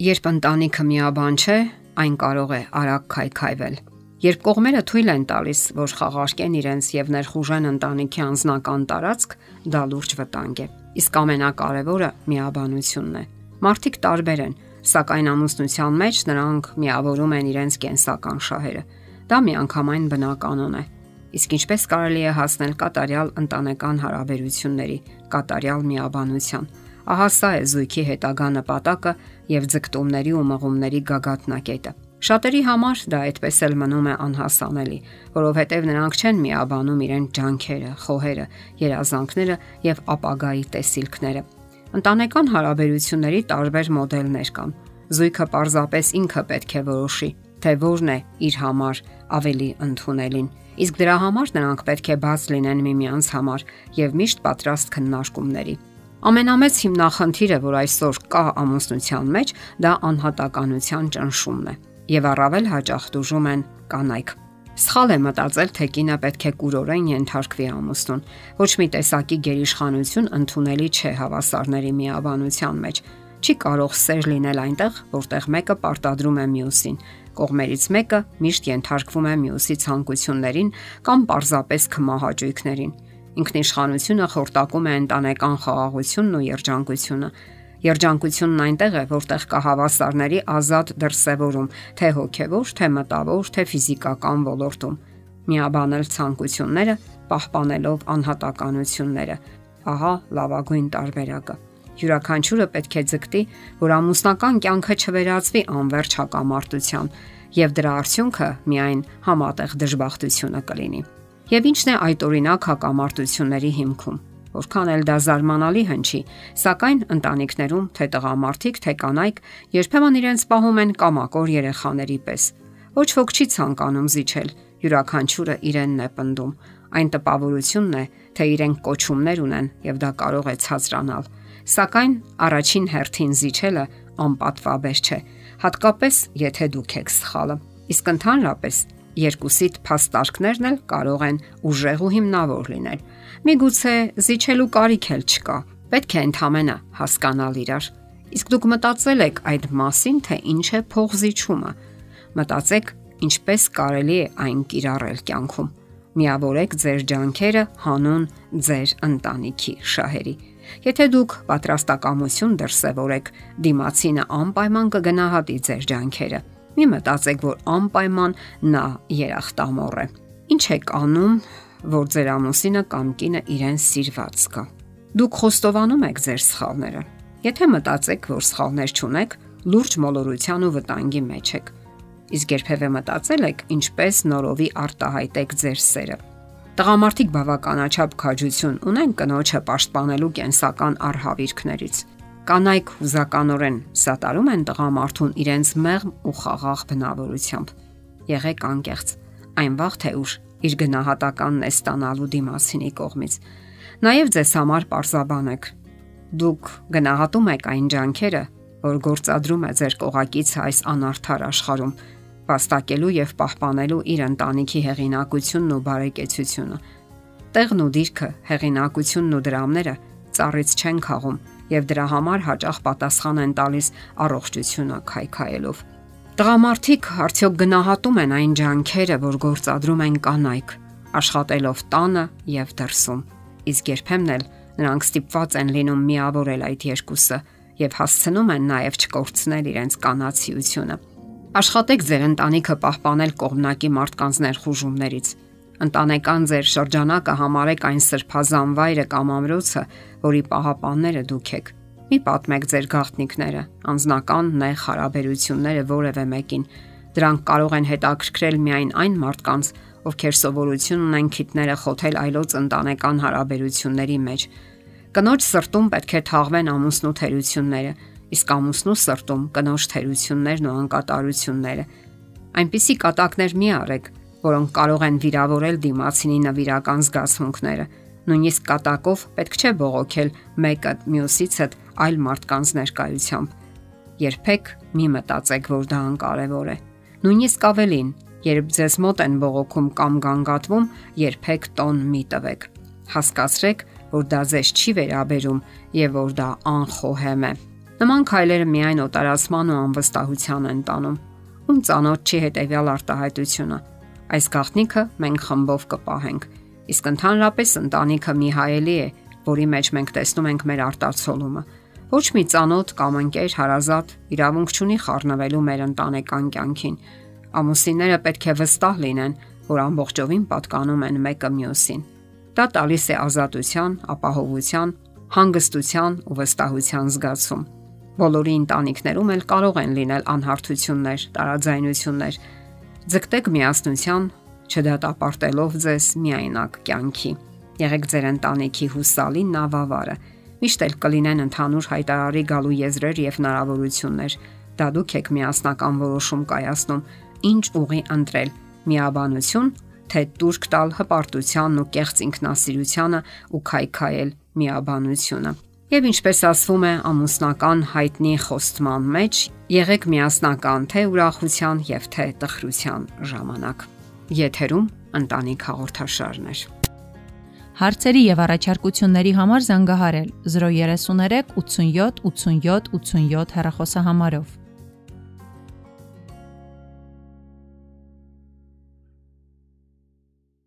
Երբ ընտանիքը միաբան չէ, այն կարող է արագ քայքայվել։ Երբ կողմերը թույլ են տալիս, որ խաղարկեն իրենց եւ ներխուժեն ընտանիքի անձնական տարածք, դա լուրջ վտանգ է։ Իսկ ամենակարևորը միաբանությունն է։ Մարդիկ տարբեր են, սակայն ամուսնության մեջ նրանք միավորում են իրենց կենսական շահերը։ Դա միանգամայն բնականon է։ Իսկ ինչպես կարելի է հասնել կատարյալ ընտանեկան հարաբերությունների, կատարյալ միաբանության։ Ահա սա է զույգի հետագա նպատակը եւ ձգտումների ու մղումների գագաթնակետը։ Շատերի համար դա այդպես էլ մնում է անհասանելի, որովհետև նրանք չեն միաբանում իրենց ջանքերը, խոհերը, երազանքները եւ ապագայի տեսիլքները։ Ընտանեկան հարաբերությունների տարբեր մոդելներ կան։ Զույգը պարզապես ինքը պետք է որոշի, թե որն է իր համար ավելի ընդունելին։ Իսկ դրա համար նրանք պետք է բաց լինեն միմյանց համար եւ միշտ պատրաստ քննարկումների։ Ամենամեծ հիմնախնդիրը, որ այսօր կա ամուսնության մեջ, դա անհատականության ճնշումն է։ Եվ առավել հաճախ դժում են կանայք։ Սխալ է մտածել, թե կինը պետք է կուրորեն ենթարկվի ամուսնուն։ Ոչ մի տեսակի գերիշխանություն ընդունելի չէ հավասարների միաբանության մեջ։ Չի կարող սեր լինել այնտեղ, որտեղ մեկը պարտադրում է մյուսին, կողմերից մեկը միշտ ենթարկվում է մյուսի ցանկություններին կամ պարզապես կմահաճույքներին։ Ինքնիշխանությունը խորտակում է ընտանեկան խաղաղությունն ու երջանկությունը։ Երջանկությունն այնտեղ է, որտեղ կա հավասարների ազատ դրսևորում, թե հոգևոր, թե մտավոր, թե ֆիզիկական ոլորտում։ Միաբանել ցանկությունները, պահպանելով անհատականությունները։ Ահա լավագույն տարբերակը։ Յուրաքանչյուրը պետք է ձգտի, որ ամուսնական կյանքը չվերածվի անverջ հակամարտության, եւ դրա արդյունքը միայն համատեղ դժբախտությունը կլինի։ Եվ ինչն է այդ օրինակ հակամարտությունների հիմքում։ Որքան էլ դա զարմանալի հնչի, սակայն ընտանիքներում թե տղամարդիկ, թե կանայք երբեմն իրենց պահում են կամակոր երեխաների պես։ Ոչ ոք չի ցանկանում զիջել, յուրաքանչյուրը իրենն է պնդում։ Այն տպավորությունն է, թե իրենք կոչումներ ունեն եւ դա կարող է ցածրանալ։ Սակայն առաջին հերթին զիջելը անպատվաբեր չէ, հատկապես եթե դուք եք սխալը։ Իսկ ընդհանրապես երկուսիդ փաստարկներն էլ կարող են ուժեղ ու հիմնավոր լինել։ Միգուցե զիջելու կարիք էլ չկա։ Պետք է ընդհանրապես հասկանալ իրար։ Իսկ դուք մտածել եք այդ մասին, թե ինչ է փողզիչումը։ Մտածեք, ինչպես կարելի է այն կիրառել կյանքում։ Միավորեք ձեր ջանքերը հանուն ձեր ընտանիքի շահերի։ Եթե դուք պատրաստակամություն դրսևորեք, դիմացինը անպայման կգնահատի ձեր ջանքերը Մի մտածեք, որ անպայման նա երախտամոռ է։ Ինչ եք անում, որ ձեր ամուսինը կամ կինը իրեն սիրված կա։ Դուք խոստովանում եք ձեր սխալները։ Եթե մտածեք, որ սխալներ չունեք, լուրջ մոլորության ու վտանգի մեջ եք։ Իսկ երբևէ մտածել եք, ինչպես նորովի արտահայտեք ձեր սերը։ Տղամարդիկ բավականաչափ քաջություն ունեն կնոջը պաշտպանելու կենսական արհավիրքներից։ Կանայք հուզականորեն սատարում են տղամարդուն իրենց մեղմ ու խաղաղ բնավորությամբ։ Եղեք անկեղծ։ Այն վաղ թե ուշ իր գնահատականն է ստանալու դիմասինի կողմից։ Նաև ձեզ համար parzabanեք։ Դուք գնահատում եք այն ջանքերը, որ գործադրում է ձեր կողակից այս անարդար աշխարհում, վաստակելու եւ պահպանելու իր ընտանիքի հեղինակությունն ու բարեկեցությունը։ Տեղն ու դիրքը, հեղինակությունն ու դրամները ծառից չեն խաղում եւ դրա համար հաճախ պատասխան են տալիս առողջությունը քայքայելով։ Տղամարդիկ արդյոք գնահատում են այն ջանքերը, որ գործադրում են կանայք, աշխատելով տանը եւ դրսում։ Իսկ երբեմն էլ նրանք ստիպված են լինում միավորել այդ երկուսը եւ հասցնում են նաեւ չկորցնել իրենց կանացիությունը։ Աշխատեք ձեր ընտանիքը պահպանել կողմնակի մարդկանց ներխուժումներից ընտանեկան ձեր շրջանակը համարեք այն սրբազան վայրը կամ ամրոցը, որի պահապանները դուք եք։ Մի պատմեք ձեր գաղտնիքները, անznական նեղ հարաբերությունները որևէ մեկին։ Դրանք կարող են հետաքրքրել միայն այն մարդկանց, ովքեր սովորություն ունեն քիտները խոթել այլոց ընտանեկան հարաբերությունների մեջ։ Կնոջ սրտում պետք է թաղվեն ամուսնու թերությունները, իսկ ամուսնու սրտում կնոջ թերություններն ու անկատարությունները։ Այնպիսի կատակներ մի արեք, որոնք կարող են վիրավորել դիմացինի նվիրական զգացմունքները։ Նույնիսկ կատակով պետք չէ բողոքել մեկը մյուսից հետ այլ մարդկանց ներկայությամբ։ Երբեք մի մտածեք, որ դա անկարևոր է։ Նույնիսկ ավելին, երբ ձեզ մոտ են բողոքում կամ գանգատվում, երբեք տոն մի տվեք։ Հասկացրեք, որ դա ձեզ չի վերաբերում եւ որ դա անխոհեմ է։ Նման քայլերը միայն օտարացման ու անվստահության են տանում։ Ում ծանոթ չի հետեւյալ արտահայտությունը։ Այս գաղտնիքը մենք խմբով կպահենք։ Իսկ ընդհանրապես ընտանիքը մի հայելի է, որի մեջ մենք տեսնում ենք մեր արտացոլումը։ Ոչ մի ծանոթ կամ ընկեր հարազատ իրավունք չունի խառնվելու մեր ընտանեկան կյանքին։ Ամուսինները պետք է վստահ լինեն, որ ամբողջովին պատկանում են մեկը մյուսին։ Դա տալիս է ազատության, ապահովության, հանգստության ու վստահության զգացում։ Բոլորի ընտանիքներում էլ կարող են լինել անհարթություններ, տարաձայնություններ։ Ձգտեք միասնության, չդատապարտելով ձեզ միայնակ կյանքի։ Եղեք ձեր ընտանիքի հուսալի նավավարը։ Միշտ էլ կլինեն ընդհանուր հայտարարի գալու եզրեր եւ հնարավորություններ։ Դա դուք եք միասնական որոշում կայացնում, ինչ ուղի ընտրել՝ միաբանություն, թե դուրք տալ հպարտությանն ու կեղծ ինքնասիրությանը ու քայքայել միաբանությունը։ Եվ ինչպես ասվում է ամուսնական հայտնի խոստման մեջ, եղեք միասնական թե ուրախության եւ թե տխրության ժամանակ։ Եթերում ընտանիք հաղորդաշարներ։ Հարցերի եւ առաջարկությունների համար զանգահարել 033 87 87 87 հեռախոսահամարով։